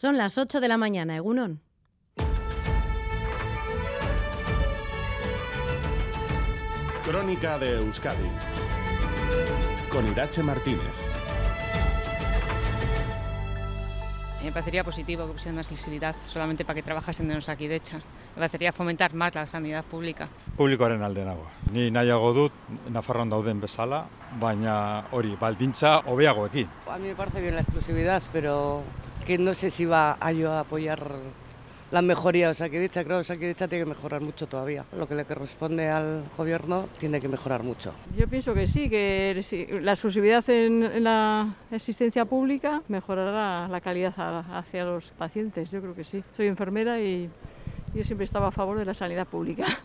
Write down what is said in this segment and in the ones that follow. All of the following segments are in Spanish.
Son las 8 de la mañana, Egunon. Crónica de Euskadi con Irache Martínez. Me parecería positivo que pusieran una exclusividad solamente para que trabajasen en Osakidecha. Me parecería fomentar más la sanidad pública. Publikoaren alde nago. Ni nahiago dut Nafarroan dauden bezala, baina hori baldintza hobeagoekin. A mí me parece bien la exclusividad, pero que no sé si va a yo a apoyar la mejoría. O sea, que dicha, creo que dicha tiene que mejorar mucho todavía. Lo que le corresponde al gobierno tiene que mejorar mucho. Yo pienso que sí, que la exclusividad en, la asistencia pública mejorará la calidad hacia los pacientes. Yo creo que sí. Soy enfermera y yo siempre estaba a favor de la sanidad pública.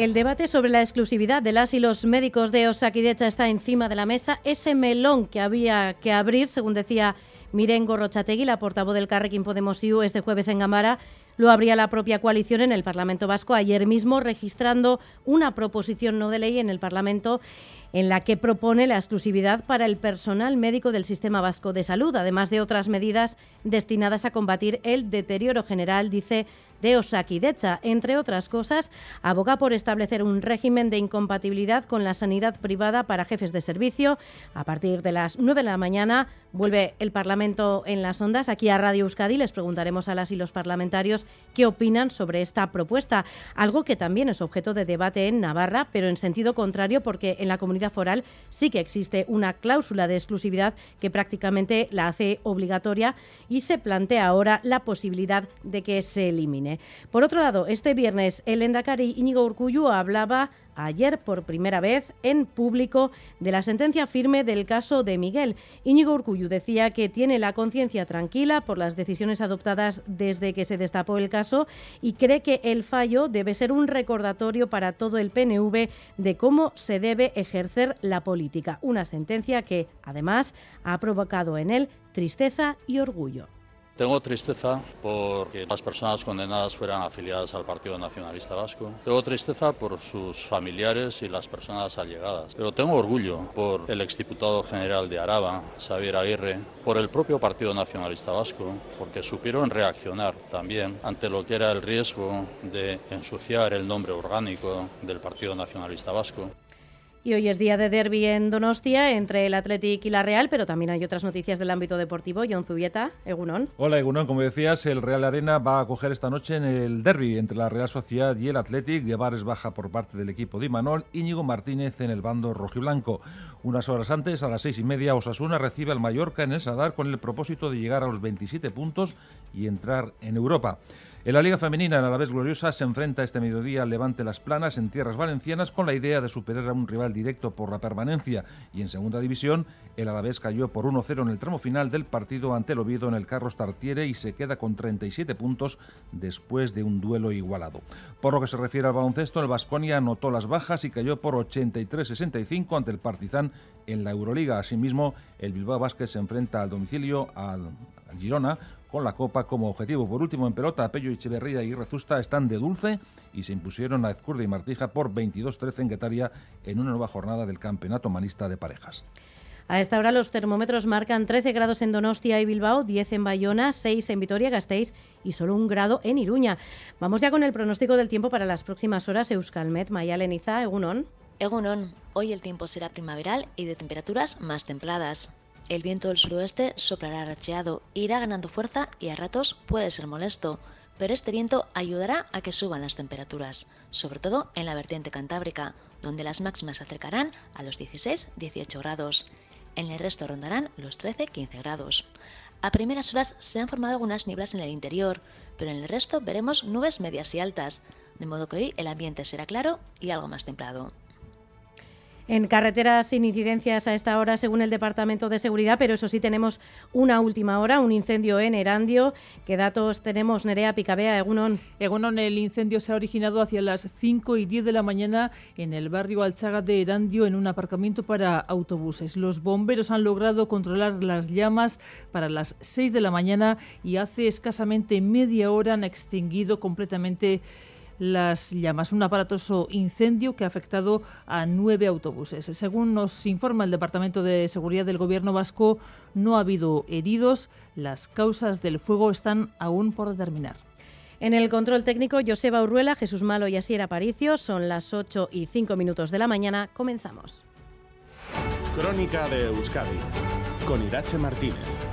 El debate sobre la exclusividad de las y los médicos de Osakidecha está encima de la mesa. Ese melón que había que abrir, según decía Mirengo Rochategui, la portavoz del Carrequín Podemos IU, este jueves en Gamara, lo abría la propia coalición en el Parlamento Vasco ayer mismo, registrando una proposición no de ley en el Parlamento en la que propone la exclusividad para el personal médico del Sistema Vasco de Salud, además de otras medidas destinadas a combatir el deterioro general, dice de Osakidecha. Entre otras cosas, aboga por establecer un régimen de incompatibilidad con la sanidad privada para jefes de servicio. A partir de las 9 de la mañana vuelve el Parlamento en las ondas. Aquí a Radio Euskadi les preguntaremos a las y los parlamentarios qué opinan sobre esta propuesta, algo que también es objeto de debate en Navarra, pero en sentido contrario porque en la comunidad foral sí que existe una cláusula de exclusividad que prácticamente la hace obligatoria y se plantea ahora la posibilidad de que se elimine. Por otro lado, este viernes el Endacari Íñigo Urcuyu hablaba ayer por primera vez en público de la sentencia firme del caso de Miguel. Íñigo Urcuyu decía que tiene la conciencia tranquila por las decisiones adoptadas desde que se destapó el caso y cree que el fallo debe ser un recordatorio para todo el PNV de cómo se debe ejercer la política. Una sentencia que, además, ha provocado en él tristeza y orgullo. Tengo tristeza porque las personas condenadas fueran afiliadas al Partido Nacionalista Vasco. Tengo tristeza por sus familiares y las personas allegadas. Pero tengo orgullo por el exdiputado general de Araba, Xavier Aguirre, por el propio Partido Nacionalista Vasco, porque supieron reaccionar también ante lo que era el riesgo de ensuciar el nombre orgánico del Partido Nacionalista Vasco. Y hoy es día de derby en Donostia entre el Athletic y la Real, pero también hay otras noticias del ámbito deportivo. John Zubieta, Egunon. Hola Egunon, como decías, el Real Arena va a acoger esta noche en el derby entre la Real Sociedad y el Athletic. Guevares baja por parte del equipo de Imanol, Íñigo Martínez en el bando rojiblanco. Unas horas antes, a las seis y media, Osasuna recibe al Mallorca en el Sadar con el propósito de llegar a los 27 puntos y entrar en Europa. En la Liga Femenina, en Alavés Gloriosa, se enfrenta este mediodía al Levante Las Planas en tierras valencianas con la idea de superar a un rival directo por la permanencia. Y en segunda división, el Alavés cayó por 1-0 en el tramo final del partido ante el Oviedo en el Carlos Tartiere y se queda con 37 puntos después de un duelo igualado. Por lo que se refiere al baloncesto, el Vasconia anotó las bajas y cayó por 83-65 ante el Partizan en la Euroliga. Asimismo, el Bilbao Vázquez se enfrenta al domicilio al Girona con la Copa como objetivo. Por último, en pelota, Pello, Echeverría y Rezusta están de dulce y se impusieron a Ezcurda y Martija por 22-13 en Guetaria en una nueva jornada del Campeonato Manista de Parejas. A esta hora los termómetros marcan 13 grados en Donostia y Bilbao, 10 en Bayona, 6 en Vitoria-Gasteiz y solo un grado en Iruña. Vamos ya con el pronóstico del tiempo para las próximas horas. Euskalmet, Mayaleniza, Egunon. Egunon, hoy el tiempo será primaveral y de temperaturas más templadas. El viento del suroeste soplará racheado, irá ganando fuerza y a ratos puede ser molesto, pero este viento ayudará a que suban las temperaturas, sobre todo en la vertiente cantábrica, donde las máximas se acercarán a los 16-18 grados. En el resto rondarán los 13-15 grados. A primeras horas se han formado algunas nieblas en el interior, pero en el resto veremos nubes medias y altas, de modo que hoy el ambiente será claro y algo más templado. En carreteras sin incidencias a esta hora, según el Departamento de Seguridad, pero eso sí tenemos una última hora, un incendio en Erandio. ¿Qué datos tenemos, Nerea Picabea, Egunon? Egunon, el incendio se ha originado hacia las 5 y 10 de la mañana en el barrio Alchaga de Erandio, en un aparcamiento para autobuses. Los bomberos han logrado controlar las llamas para las 6 de la mañana y hace escasamente media hora han extinguido completamente las llamas. Un aparatoso incendio que ha afectado a nueve autobuses. Según nos informa el Departamento de Seguridad del Gobierno vasco, no ha habido heridos. Las causas del fuego están aún por determinar. En el control técnico, Joseba Urruela, Jesús Malo y Asier Aparicio. Son las 8 y 5 minutos de la mañana. Comenzamos. Crónica de Euskadi con Irache Martínez.